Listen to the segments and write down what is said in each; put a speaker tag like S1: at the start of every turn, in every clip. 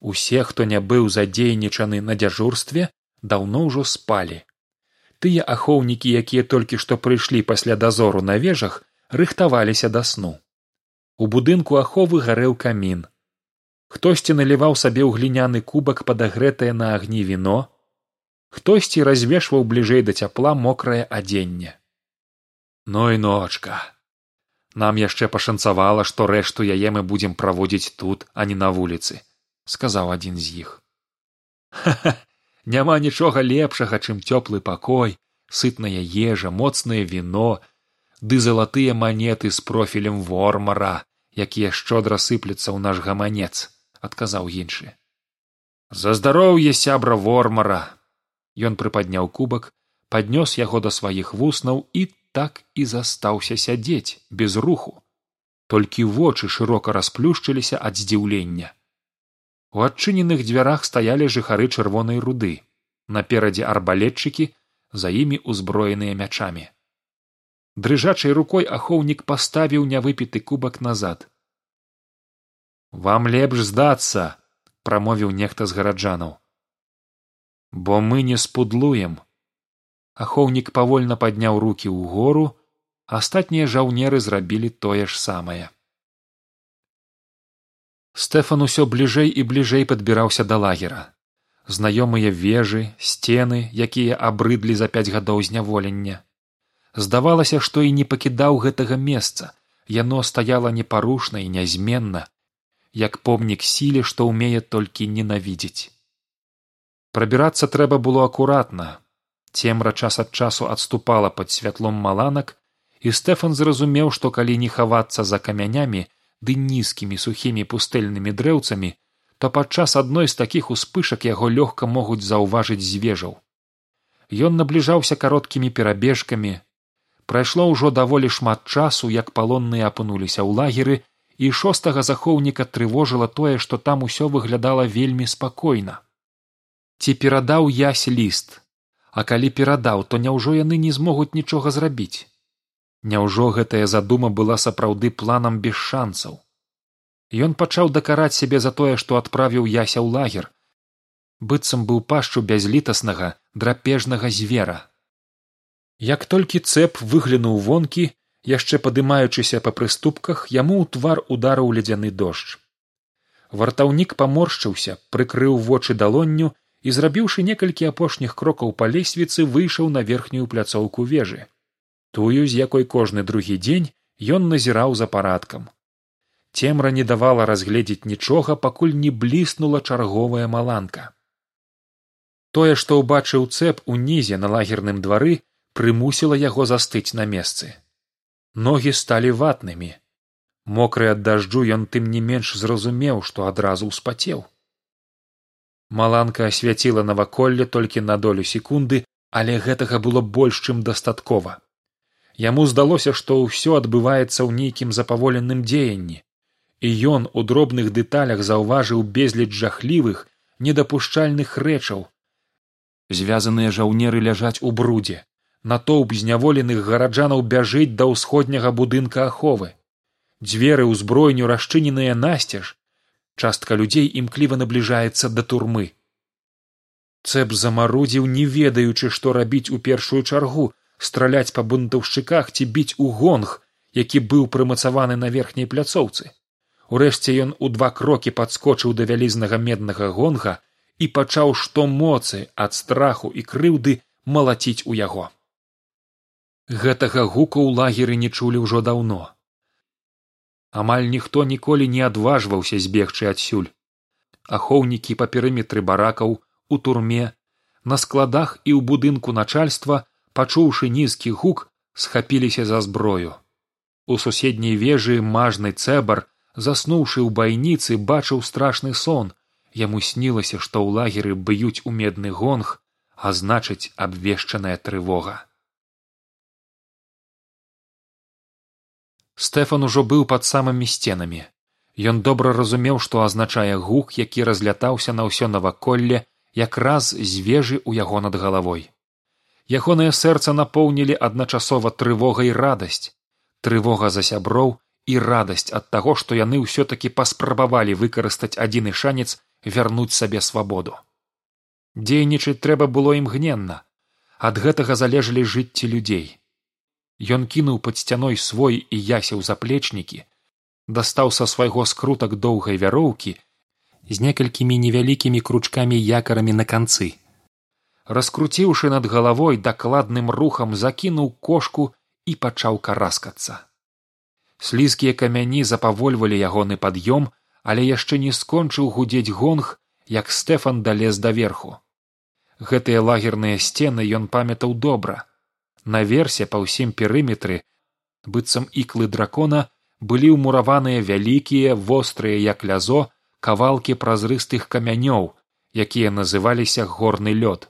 S1: Усе, хто не быў задзейнічаны на дзяжурстве, даўно ўжо спалі. Тыя ахоўнікі, якія толькі што прыйшлі пасля дазору на вежах, рыхтаваліся да сну. У будынку аховы гарэў камін. Хтосьці наліваў сабе ў гліняны кубак падагрэтае на агні віно, хтосьці развешваў бліжэй да цяпла мокрае адзенне. Ну і ночка. Нам яшчэ пашанцавала, што рэшту яе мы будзем праводзіць тут, а не на вуліцы, сказаў адзін з іх. Ха-ха, няма нічога лепшага, чым цёплы пакой, сытная ежа, моцнае віно, ды залатыя манеты з профілем вормара, якія шчодра сыпляцца ў наш гаманец, адказаў іншы. За здароўе сябра вормара. Ён прыпадняў кубак, паднёс яго да сваіх вуснаў і так і застаўся сядзець без руху. Толькі вочы шырока расплюшчыліся ад здзіўлення. У адчыненых дзвярах стаялі жыхары чырвонай руды, наперадзе арбалетчыкі, за імі ўзброеныя мячамі. Дрыжачай рукой ахоўнік паставіў нявыпіты кубак назад. Вам лепш здацца прамовіў нехта з гараджанаў. Бо мы не спудлуем ахоўнік павольна падняў руки ўгору астатнія жаўнеры зрабілі тое ж самае стэфан усё бліжэй і бліжэй падбіраўся да лагера. Знаёмыя вежы сцены якія абрыдлі за пяць гадоў зняволення. Здавалася што і не пакідаў гэтага месца. Яно стаяла непарушна і нязменна як помнік сіле што ўмее толькі ненавідзець. Прабірацца трэба было акуратна. Цемра час ад часу адступала пад святлом маланак і стэфан зразумеў што калі не хавацца за камянямі ды нізкімі сухімі пустэльнымі дрэўцамі то падчас адной з такіх успышак яго лёгка могуць заўважыць звежаў. Ён набліжаўся кароткімі перабежкамі. Прайшло ўжо даволі шмат часу як палонныя апынуліся ў лагеры і шостага захоўніка трывожыла тое што там усё выглядала вельмі спакойна. Ці перадаў ясь ліст? А калі перадаў то няўжо яны не змогуць нічога зрабіць? Няўжо гэтая задума была сапраўды планам без шанцаў ён пачаў дакараць сябе за тое што адправіў яся ў лагер. Быццам быў пашчу бязлітаснага драпежнага звера. Як толькі цэп выглянуў вонкі яшчэ падымаючыся па прыступках яму ў твар ударыў ледзяны дождж. Вартаўнік паморшчыўся прыкрыў вочы далонню і зрабіўшы некалькі апошніх крокаў па лесвіцы выйшаў на верхнюю пляцоўку вежы. Тую з якой кожны другі дзень ён назіраў за парадкам цемра не давала разгледзець нічога пакуль не бліснула чарговая маланка. Тое што ўбачыў цэп унізе на лагерным двары прымусіла яго застыць на месцы. Ногі сталі ватнымі. Мокры ад дажджу ён тым не менш зразумеў што адразу ўспацеў. Маланка асвяціла наваколле толькі на долю секунды але гэтага было больш чым дастаткова. Яму здалося што ўсё адбываецца ў нейкім запаволеным дзеянні і ён у дробных дэталях заўважыў безліч жахлівых недапушчальных рэчаў. Звязаныя жаўнеры ляжаць у брудзе натоўп зняволеных гараджанаў бяжыць да ўсходняга будынка аховы. Дзверы ўзброенню расчыненыя насцеж. Частка людзей імкліва набліжаецца да турмы. Цэп замарудзіў не ведаючы што рабіць у першую чаргу страляць па бунтаўшчыках ці біць у гонг які быў прымацаваны на верхняй пляцоўцы урэшце ён у два крокі падскочыў да вялізнага меднага гонга і пачаў што моцы ад страху і крыўды малаціць у яго. Гэтага гуку ў лагеры не чулі ўжо даўно. Амаль ніхто ніколі не адважваўся збегчы адсюль. Ахоўнікі па перыметры баракаў у турме на складах і ў будынку начальства пачуўшы нізкі гук схапіліся за зброю. У суседняй вежы мажны цэбар заснуўшы ў байніцы бачыў страшны сон. Яму снілася што ў лагеры б'юць у медны гонг а значыць абвешчаная трывога. Стэфан ужо быў пад самымі сценамі. Ён добра разумеў што азначае гук які разлятаўся на ўсё наваколле якраз з вежы ў яго над галавой. Ягонае сэрца напоўнілі адначасова трывога і радасць. Трывога за сяброў і радасць ад таго што яны ўсё такі паспрабавалі выкарыстаць адзіны шанец вярнуць сабе свабоду. Дзейнічаць трэба было імгненна ад гэтага залежалі жыцці людзей. Ён кінуў пад сцяной свой і ясеў заплечнікі дастаў са свайго скрутак доўгай вяроўкі з некалькімі невялікімі кручкамі якарамі на канцы. Раскруціўшы над галавой дакладным рухам закінуў кошку і пачаў караскацца слізкія камяні запавольвалі ягоны пад'ём але яшчэ не скончыў гудзець гонг як стэфан далез даверху гэтыя лагерныя сцены ён памятаў добра. Наверсе па ўсім перыметры быццам іклы дракона былі ўмураваныя вялікія вострыя як лязо кавалкі празрыстых камянёў якія называліся горны лёд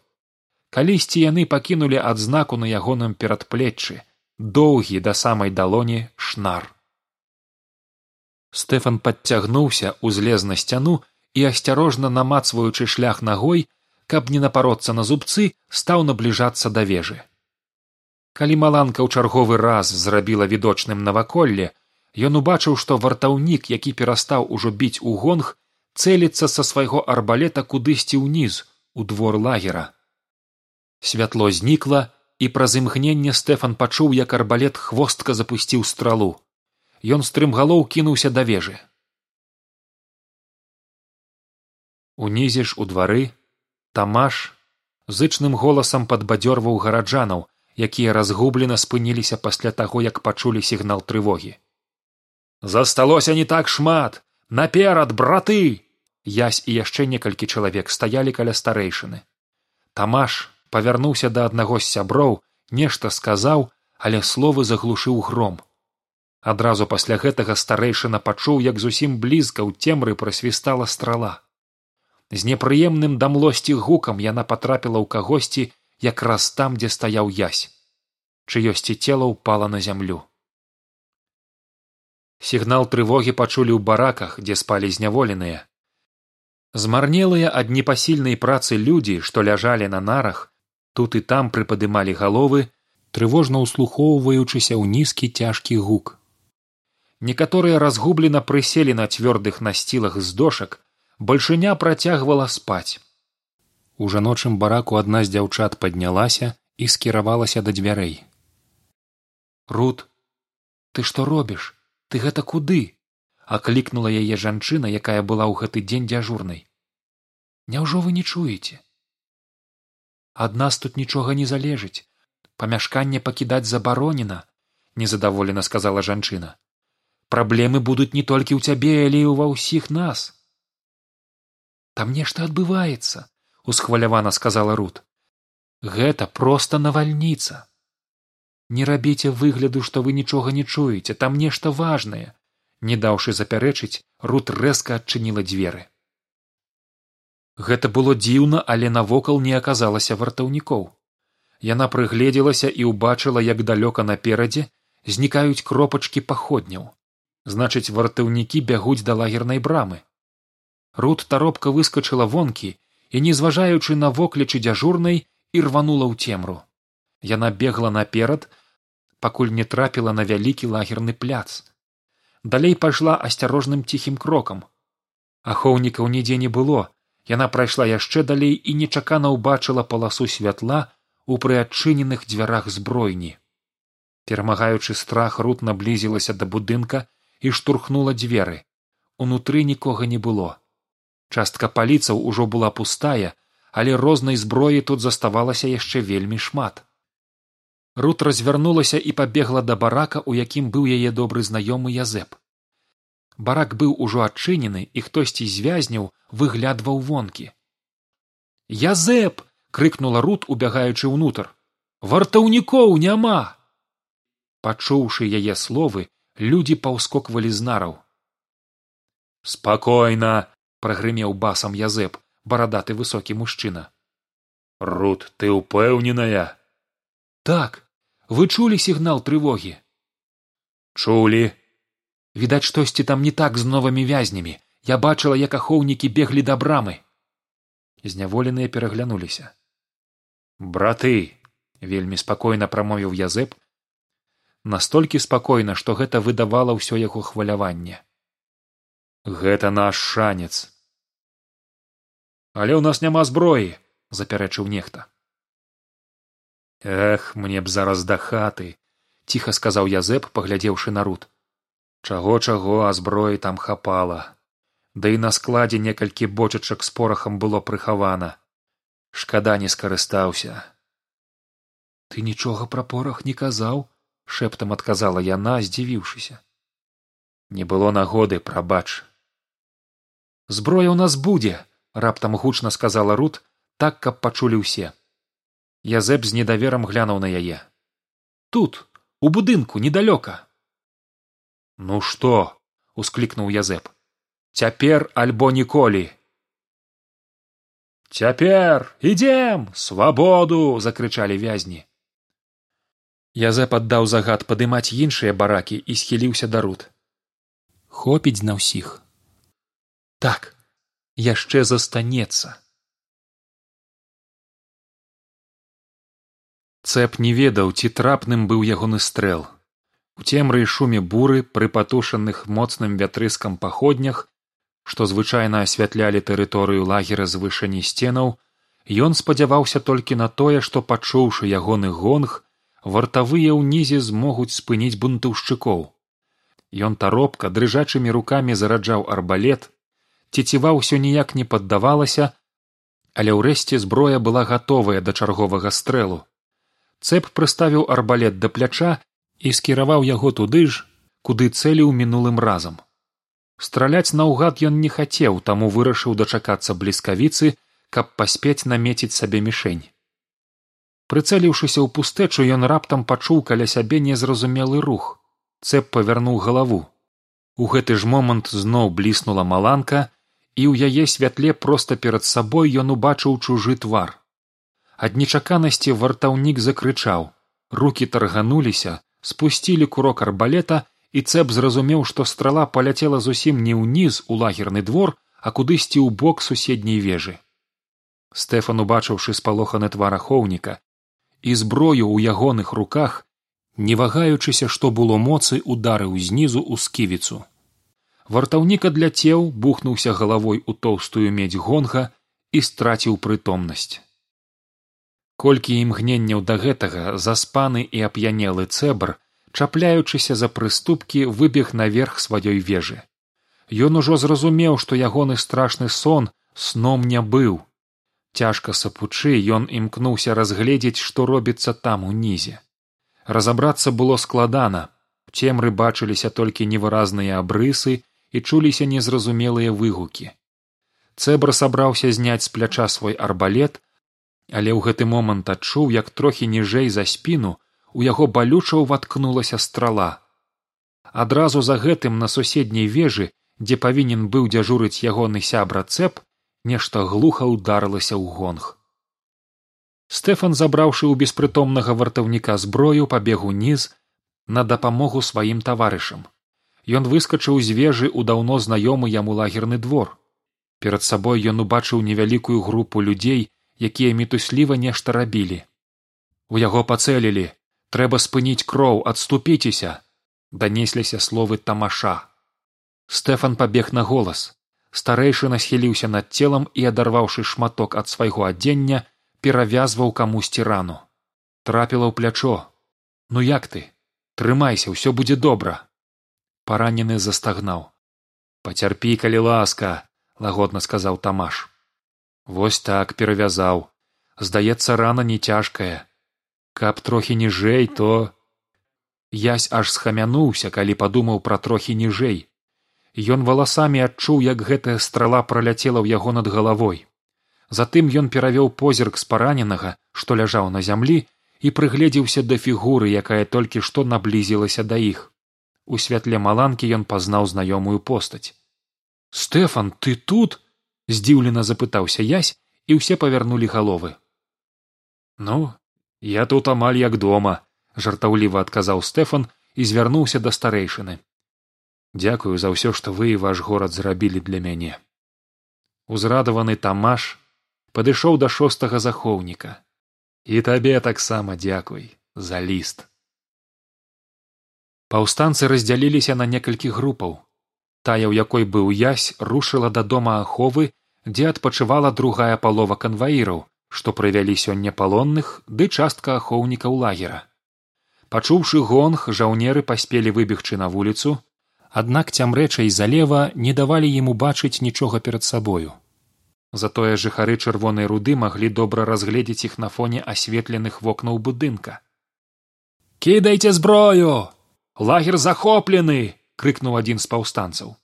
S1: калісьці яны пакінулі адзнаку на ягоным перадплеччы доўгі да самай далоні шнар стэфан падцягнуўся узлез на сцяну і асцярожна намацваючы шлях нагой каб не напароцца на зубцы стаў набліжацца да вежы. Калі маланка ў чарговы раз зрабіла відочным наваколле ён убачыў што вартаўнік які перастаў ужо біць у гонг цэліцца са свайго арбалета кудысьці ўніз у двор лагера. Святло знікла і праз імгненне стэфан пачуў як арбалет хвостка запусціў стралу ён стрымгалоў кінуўся да вежы. Унізе ж у двары тамаш зычным голасам падбадзёрваў гараджанаў якія разгублена спыніліся пасля таго як пачулі сігнал трывогі. Засталося не так шмат! Наперад браты! Язь і яшчэ некалькі чалавек стаялі каля старэйшыны. Тамаш павярнуўся да аднаго з сяброў нешта сказаў але словы заглушыў гром адразу пасля гэтага старэйшына пачуў як зусім блізка ў цемры прасвістала страла. З непрыемным да млосці гукам яна патрапіла ў кагосьці якраз там дзе стаяў язь чыёсьці цела ўпала на зямлю. Сігнал трывогі пачулі ў бараках дзе спалі зняволеныя. Змарнелыя ад непасільнай працы людзі што ляжалі на нарах тут і там прыпадымалі галовы трывожна ўслухоўваючыся ў нізкі цяжкі гук некаторыя разгублена прыселі на цвёрдых насцілах з дошак бальшыня працягвала спаць. У жаночым бараку адна з дзяўчат паднялася і скіравалася да дзвярэй. Рут ты што робіш? Ты гэта куды аклікнула яе жанчына якая была ў гэты дзень дзяжурнай. Няўжо вы не чуеце? Ад нас тут нічога не залежыць. Памяшканне пакідаць забаронена незадаволена сказала жанчына праблемы будуць не толькі ў цябе але і ва ўсіх нас. Там нешта адбываецца усхвалявана сказала рут. Гэта проста навальніца не рабіце выгляду што вы нічога не чуеце там нешта важнае не даўшы запярэчыць рут рэзка адчыніла дзверы гэта было дзіўна але навокал не аказалася вартаўнікоў яна прыгледзелася і ўбачыла як далёка наперадзе знікаюць кропачкі паходняў значыць вартаўнікі бягуць да лагернай брамы. Рут таропка выскачыла вонкі і не зважаючы на воклічы дзяжурнай і рванула ў цемру. Яна бегла наперад пакуль не трапіла на вялікі лагерны пляц. Далей пайшла асцярожным ціхім крокам. Ахоўнікаў нідзе не было. Яна прайшла яшчэ далей і нечакана ўбачыла паласу святла у прыадчыненых дзвярах збройні. Перамагаючы страх рут наблізілася да будынка і штурхнула дзверы. Унутры нікога не было. Частка паліцаў ужо была пустая але рознай зброі тут заставалася яшчэ вельмі шмат. Рут развярнулася і пабегла да барака у якім быў яе добры знаёмы язэп. Барак быў ужо адчынены і хтосьці з вязняў выглядваў вонкі. Язэп крыкнула рут убягаючы ўнутр. Вартаўнікоў няма! Пачуўшы яе словы людзі паўскоквалі з нараў. Спакойна прагрымеў басам язэп барадаты высокі мужчына. Рут ты ўпэўненая? Так вы чулі сігнал трывогі? Чулі! Відаць штосьці там не так з новымі вязнямі. Я бачыла як ахоўнікі беглі да брамы зняволеныя пераглянуліся. Браты вельмі спакойна прамовіў язэп настолькі спакойна што гэта выдавала ўсё яго хваляванне. Гэта наш шанец. Але ў нас няма зброі запярэчыў нехта. Эх мне б зараз да хаты ціха сказаў язэп паглядзеўшы на руд чаго чаго а зброі там хапала. Да і на складзе некалькі бочачак з порахам было прыхавана. Шкада не скарыстаўся. Ты нічога пра порах не казаў шэптам адказала яна здзівіўшыся. Не было нагоды прабач. Зброя ў нас будзе раптам гучна сказала рут так каб пачулі ўсе. Язэп з недаверам глянуў на яе. Тут у будынку недалёка ну што усклікнуў язэп. Цяпер альбо ніколі цяпер ідзем! Свабоду закрычалі вязні язэп аддаў загад падымаць іншыя баракі і схіліўся да рут хопіць на ўсіх. Так яшчэ застанецца. Цэп не ведаў ці трапным быў ягоны стрэл. У цемры і шуме буры пры патушаных моцным вятрыскам паходнях што звычайна асвятлялі тэрыторыю лагера з вышыні сценаў ён спадзяваўся толькі на тое што пачуўшы ягоны гонг вартавыя ўнізе змогуць спыніць бунтаўшчыкоў Ён таропка дрыжачымі рукамі зараджаў арбалет, цеціва ўсё ніяк не паддавалася, але ўрэшце зброя была гатовая да чарговага стрэлу. Цэп прыставіў арбалет да пляча і скіраваў яго туды ж, куды цэліў мінулым разам. Страляць наўгад ён не хацеў, таму вырашыў дачакацца бліскавіцы, каб паспець намеціць сабе мішень. Прыцэліўшыся ў пустэчу, ён раптам пачуў каля сябе незразумелы рух. Цэп павярнуў галаву. У гэты ж момант зноў бліснула маланка і ў яе святле проста перад сабой ён убачыў чужы твар. Ад нечаканасці вартаўнік закрычаў. Руки таргануліся спусцілі курок арбалета і цэп зразумеў што страла паляцела зусім не ўніз у лагерны двор а кудысьці ў бок суседняй вежы. Стэфан убачыўшы спалоханы твар ахоўніка і зброю ў ягоных руках не вагаючыся што было моцы ударыў знізу ў сківіцу. Вартаўнік адляцеў бухнуўся галавой у тоўстую медзь гонга і страціў прытомнасць. Колькі імгненняў да гэтага заспаны і ап'янелы цэбр чапляючыся за прыступкі выбег наверх сваёй вежы. Ён ужо зразумеў што ягоны страшны сон сном не быў цяжка сапучы ён імкнуўся разгледзець што робіцца там унізе. Разабрацца было складана. Цемры бачыліся толькі невыразныя абрысы і чуліся незразумелыя выгукі. Цэбр сабраўся зняць з пляча свой арбалет але ў гэты момант адчуў як трохі ніжэй за спіну у яго балюча ўваткнулася страла. Адразу за гэтым на суседняй вежы дзе павінен быў дзяжурыць ягоны сябра цэп нешта глуха ўдарылася ў гонг. Стэфан забраўшы ў беспрытомнага вартаўніка зброю пабег уніз на дапамогу сваім таварышам. Ён выскачыў з вежы ў даўно знаёмы яму лагерны двор. Перад сабой ён убачыў невялікую групу людзей якія мітусліва нешта рабілі. У яго пацэлілі. Трэба спыніць кроў адступіцеся данесліся словы тамаша. Стэфан пабег на голас старэйшы нахіліўся над целам і адарваўшы шматок ад свайго адзення перавязваў камусьці рану. Трапіла ў плячо. Ну як ты? Трымайся ўсё будзе добра! Паранены застагнаў. Пацярпі калі ласка лагодна сказаў тамаш. Вось так перавязаў. Здаецца рана не цяжкая. Каб трохі ніжэй то язь аж схамянуўся калі падумаў пра трохі ніжэй ён валасамі адчуў як гэтая страла праляцела ў яго над галавой. Затым ён перавёў позірк з параненага што ляжаў на зямлі і прыгледзеўся да фігуры якая толькі што наблізілася да іх. У святле маланкі ён пазнаў знаёмую постаць. Стэфан ты тут здзіўлена запытаўся язь і ўсе павярнулі галовы. Ну я тут амаль як дома жартаўліва адказаў стэфан і звярнуўся да старэйшыны дзякую за ўсё што вы і ваш горад зрабілі для мяне. Узрадаваны тамаш падышоў да шостага захоўніка. І табе таксама дзякуй за ліст. Паўстанцы раздзяліліся на некалькі групаў. Тая ў якой быў язь рушыла да дома аховы дзе адпачывала другая палова канваіраў што прывялі сёння палонных ды частка ахоўнікаў лагера. Пачуўшы гонг жаўнеры паспелі выбегчы на вуліцу аднак цямрэчай залева не давалі ім убачыць нічога перад сабою. Затое жыхары чырвонай руды маглі добра разгледзець іх на фоне асветленых вокнаў будынка. Кідайце зброю! Лагер захоплены крыкнуў адзін з паўстанцаў.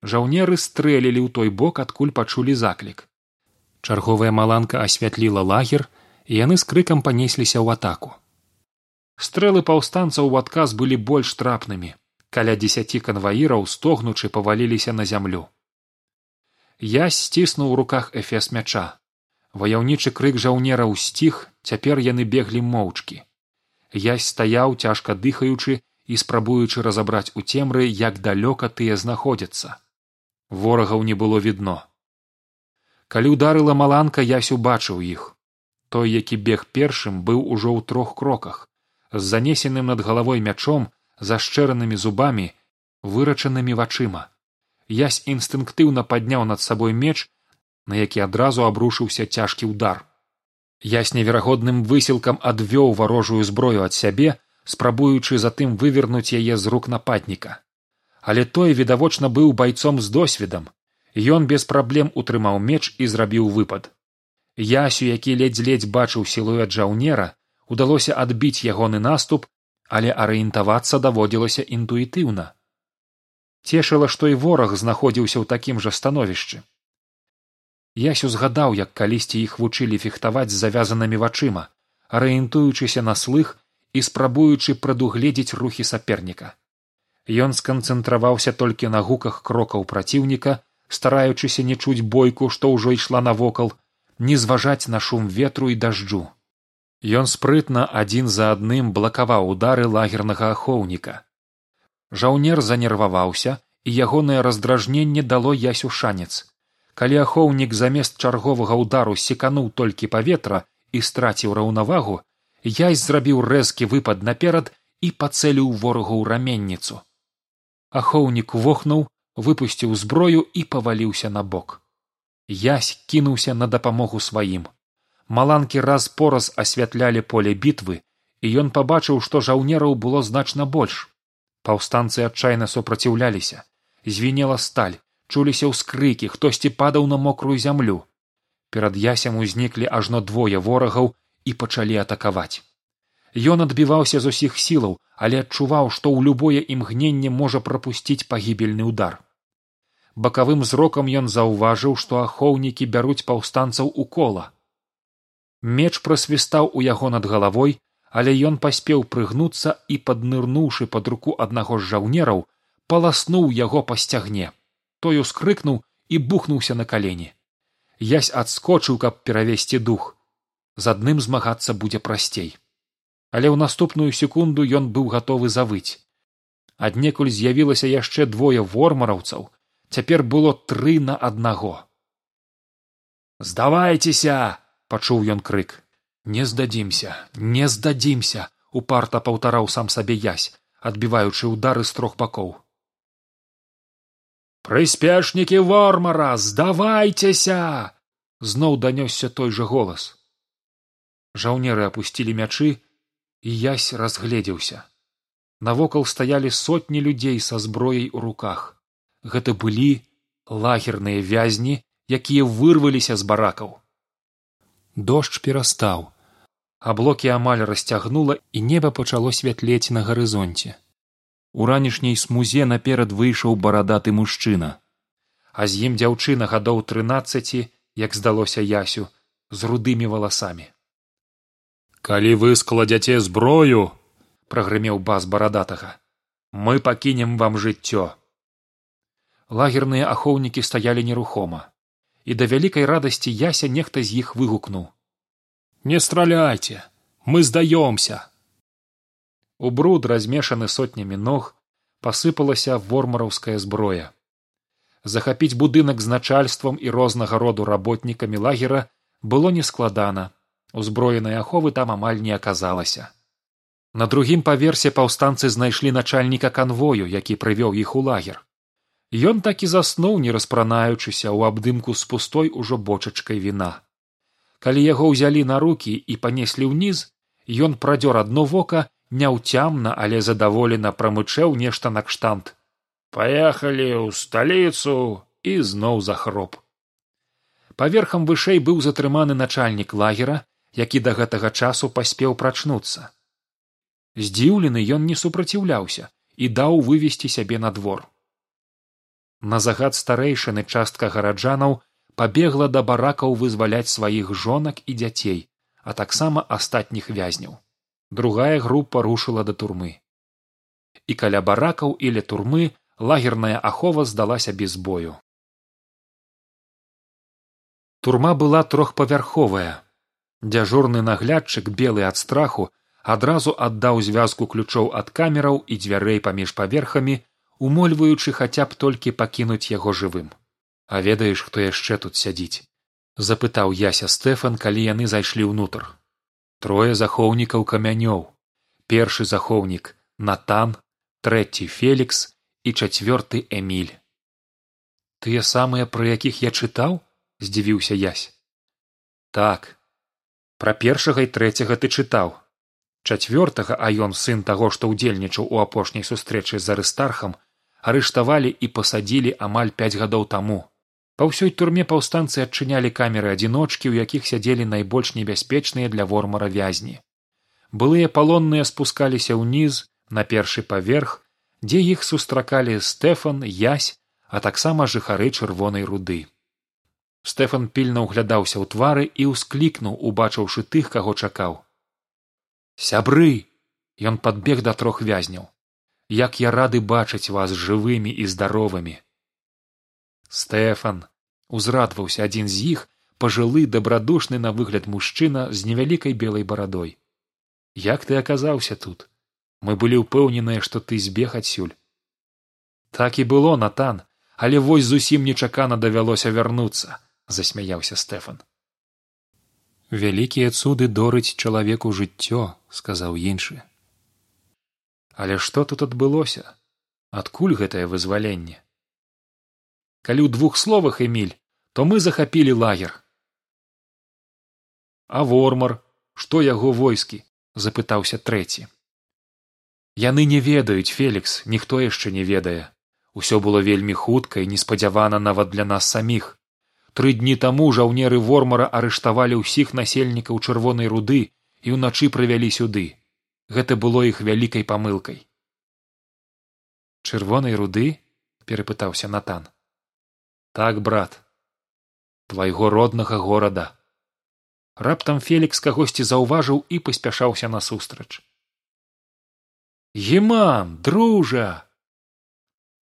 S1: Жаўнеры стрэлілі ў той бок адкуль пачулі заклік. Чарговая маланка асвятліла лагер і яны з крыкам панесліся ў атаку. Стрэлы паўстанцаў у адказ былі больш трапнымі каля дзесяці канваіраў стогнучы паваліліся на зямлю. Я сціснуў у руках эфес мяча. Ваяўнічы крык жаўнераў сціх цяпер яны беглі моўчкі. Я стаяў цяжка дыхаючы і спрабуючы разабраць у цемры як далёка тыя знаходзяцца. Ворагаў не было відно. Калі ударыла маланка ясь убачыў іх. Той які бег першым быў ужо ў трох кроках з занесеным над галавой мячом зашчэранымі зубамі вырачанымі вачыма. Ясь інстынктыўна падняў над сабой меч на які адразу абрушыўся цяжкі ўдар. Ясь неверагодным высілкам адвёў варожую зброю ад сябе спрабуючы затым вывернуць яе з рук нападніка. Але той відавочна быў байцом з досведам. Ён без праблем утрымаў меч і зрабіў выпад. Ясю які ледзь ледзь бачыў сілуэт жаўнера удалося адбіць ягоны наступ але арыентавацца даводзілася інтуітыўна. Цешыла што і вораг знаходзіўся ў такім жа становішчы. Ясю згадаў як калісьці іх вучылі фехтаваць з завязанымі вачыма арыентуючыся на слых і спрабуючы прадугледзець рухі саперніка. Ён сканцэнтраваўся толькі на гуках крокаў праціўніка, стараючыся не чуць бойку, што ўжо ішла навокал, не зважаць на шум ветру і дажджу. Ён спрытна адзін за адным блакаваў удары лагернага ахоўніка. Жаўнер занерваваўся, і ягонае раздражненне дало ясю шанец. Калі ахоўнік замест чарговага ўдару секануў толькі паветра і страціў раўнавагу, язь зрабіў рэзкі выпад наперад і пацэліў ворагу ў раменніцу ахоўнік вохнуў выпусціў зброю і паваліўся на бок язь кінуўся на дапамогу сваім маланкі раз пораз асвятлялі поле бітвы і ён пабачыў што жаўнераў было значна больш паўстанцы адчайна супраціўляліся звінела сталь чуліся ўскрыкі хтосьці падаў на мокрую зямлю перад ясем узніклі ажно двое ворагаў і пачалі атакаваць Ён адбіваўся з усіх сілаў, але адчуваў, што ў любое імгненне можа прапусціць пагібельны ўдар. Бакавым зрокам ён заўважыў, што ахоўнікі бяруць паўстанцаў у кола. Меч прасвістаў у яго над галавой, але ён паспеў прыгнуцца і паднырнуўшы пад руку аднаго з жаўнераў, паласнуў яго па сцягне. той ускрыкнуў і бухнуўся на калені. Ясь адскочыў, каб перавесці дух. з адным змагацца будзе прасцей але ў наступную секунду ён быў гатовы завыць аднекуль з'явілася яшчэ двое вормараўцаў цяпер было тры на аднаго здавайцеся пачуў ён крык. Не здадзімся не здадзімся упарта паўтараў сам сабе язь адбіваючы ўдары з трох бакоў. Прыспешнікі вормара здавайцеся зноў данёсся той жа голас. Жаўнеры апусцілі мячы і язь разгледзеўся. Навокал стаялі сотні людзей са зброяй у руках. Гэта былі лагерныя вязні якія вырваліся з баракаў дождж перастаў. Аблокі амаль расцягнула і неба пачало святлець на гарызонце. У ранішняй смузе наперад выйшаў барадаты мужчына. А з ім дзяўчына гадоў трынаццаці як здалося ясю з рудымі валасамі. Калі вы складзяце зброю прагрымеў бас барадатага мы пакінем вам жыццё лагерныя ахоўнікі стаялі нерухома і да вялікай радасці яся нехта з іх выгукнуў не страляйце мы здаёмся у бруд размешаны сотнямі ног пасыпалася вормараўская зброя. Захапіць будынак з начальствам і рознага роду работнікамі лагера было нескладана узброенай аховы там амаль не аказалася. На другім паверсе паўстанцы знайшлі начальніка канвою які прывёў іх у лагер Ён так і заснуў, не распранаючыся ў абдымку з пустой ужо бочачкай віна. Калі яго ўзялі на рукі і панеслі ўніз, ён прадзёр адно вока няўцямна, але задаволена прамычэў нешта накштант. Паехалі ў сталіцу і зноў захроп. Паверхам вышэй быў затрыманы начальнік лагера, які да гэтага часу паспеў прачнуцца. Здзіўлены ён не супраціўляўся і даў вывесці сябе на двор. На загад старэйшыны частка гараджанаў пабегла да баракаў вызваляць сваіх жонак і дзяцей, а таксама астатніх вязняў. Другая група рушыла да турмы. І каля баракаў или турмы лагерная ахова здалася без бою. Турма была трохпавярховая. Дзяжурны наглядчык белы ад страху адразу аддаў звязку ключоў ад камераў і дзвярэй паміж паверхамі умольваючы хаця б толькі пакінуць яго жывым. А ведаеш хто яшчэ тут сядзіць запытаў яся стэфан калі яны зайшлі ўнутр. Трое захоўнікаў камянёў. Першы захоўнік натан трэці фелікс і чацвёрты эміль тыя самыя пра якіх я чытаў здзівіўся язь так. Пра першага і трэцяга ты чытаў. Чацвёртага а ён сын таго што ўдзельнічаў у апошняй сустрэчы з арыстархам арыштавалі і пасадзілі амаль пяць гадоў таму. Па ўсёй турме паўстанцы адчынялі камеры адзіночкі у якіх сядзелі найбольш небяспечныя для вормара вязні. Былыя палонныя спускаліся ўніз на першы паверх дзе іх сустракалі стэфан язь а таксама жыхары чырвонай руды. Стэфан пільна ўглядаўся ў твары і ўсклікнуў убачыўшы тых каго чакаў. Сябры ён падбег да трох вязняў як я рады бачыць вас жывымі і здаровымі. Стэфан узрадваўся адзін з іх пажылы дабрадушны на выгляд мужчына з невялікай белай барадой. Як ты аказаўся тут? Мы былі ўпэўненыя што ты збег адсюль. Так і было натан але вось зусім нечакана давялося вярнуцца засмяяўся стэфан. Вялікія цуды дорыць чалавеку жыццё сказаў іншы але што тут адбылося? Адкуль гэтае вызваленне? Калі ў двух словах эміль то мы захапілі лагер. А вормар? Што яго войскі? Запытаўся трэці. Яны не ведаюць фелікс ніхто яшчэ не ведае. Усё было вельмі хутка і неспадзявана нават для нас саміх. Тры дні таму жаўнеры вормара арыштавалі ўсіх насельнікаў чырвонай руды і ўначы прывялі сюды гэта было іх вялікай памылкай. Чырвонай руды перапытаўся натан. Так брат твайго роднага горада раптам фелікс кагосьці заўважыў і паспяшаўся насустрач. Геман дружа!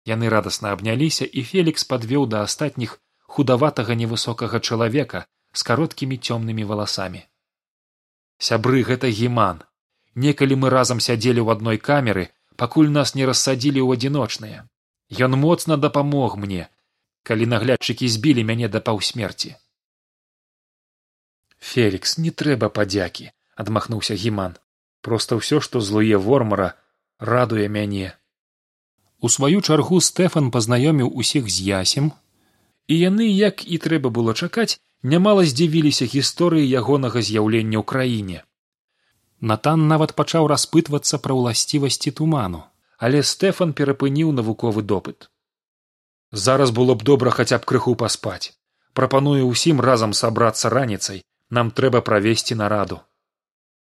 S1: Яны радасна абняліся і фелікс падвёў да астатніх худаватага невысокага чалавека з кароткімі цёмнымі валасамі. Сябры гэта геман некалі мы разам сядзелі ў адной камеры пакуль нас не рассадзілі ў адзіночныя. Ён моцна дапамог мне калі наглядчыкі збілі мяне да паўсмерці. Фелікс не трэба падзякі адмахнуўся гіман. Проста ўсё што злуе вормара радуе мяне у сваю чаргу стэфан пазнаёміў усіх з ясем і яны як і трэба было чакаць нямала здзівіліся гісторыі ягонага з'яўлення ў краіне Натан нават пачаў распытвацца пра ўласцівасці туману, але стэфан перапыніў навуковы допыт. Зараз было б добра хаця б крыху паспаць. Прапаную ўсім разам сабрацца раніцай, нам трэба правесці нараду.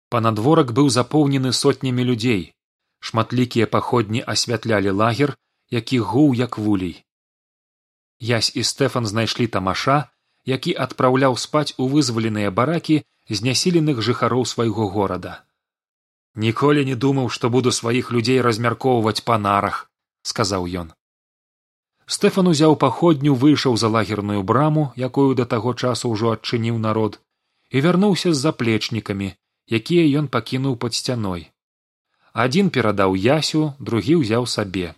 S1: Панадворак быў запоўнены сотнямі людзей. Шматлікія паходні асвятлялі лагер, які гуў як вулей. Ясь і стэфан знайшлі тамаша, які адпраўляў спаць у вызваленыя баракі знясіленых жыхароў свайго горада. Ніколі не думаў што буду сваіх людзей размяркоўваць па нарах сказаў ён. Стэфан узяў паходню выйшаў за лагерную браму якую да таго часу ўжо адчыніў народ і вярнуўся з заплечнікамі якія ён пакінуў пад сцяной. Адзін перадаў ясю другі ўзяў сабе.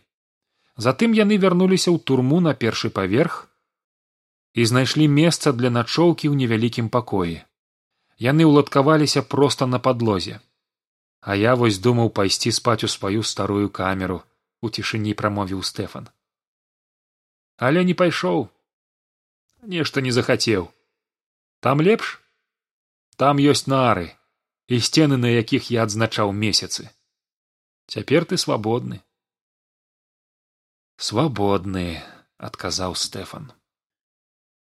S1: Затым яны вярнуліся ў турму на першы паверх і знайшлі месца для начоўкі ў невялікім пакоі яны ўладкаваліся проста на падлозе. А я вось думаў пайсці спаць у сваю старую камеру у цішыні прамовіў стэфан. Але не пайшоў. Нешта не захацеў. Там лепш? Там ёсць нары і сцены на якіх я адзначаў месяцы. Цяпер ты свабодны. Свабодны адказаў стэфан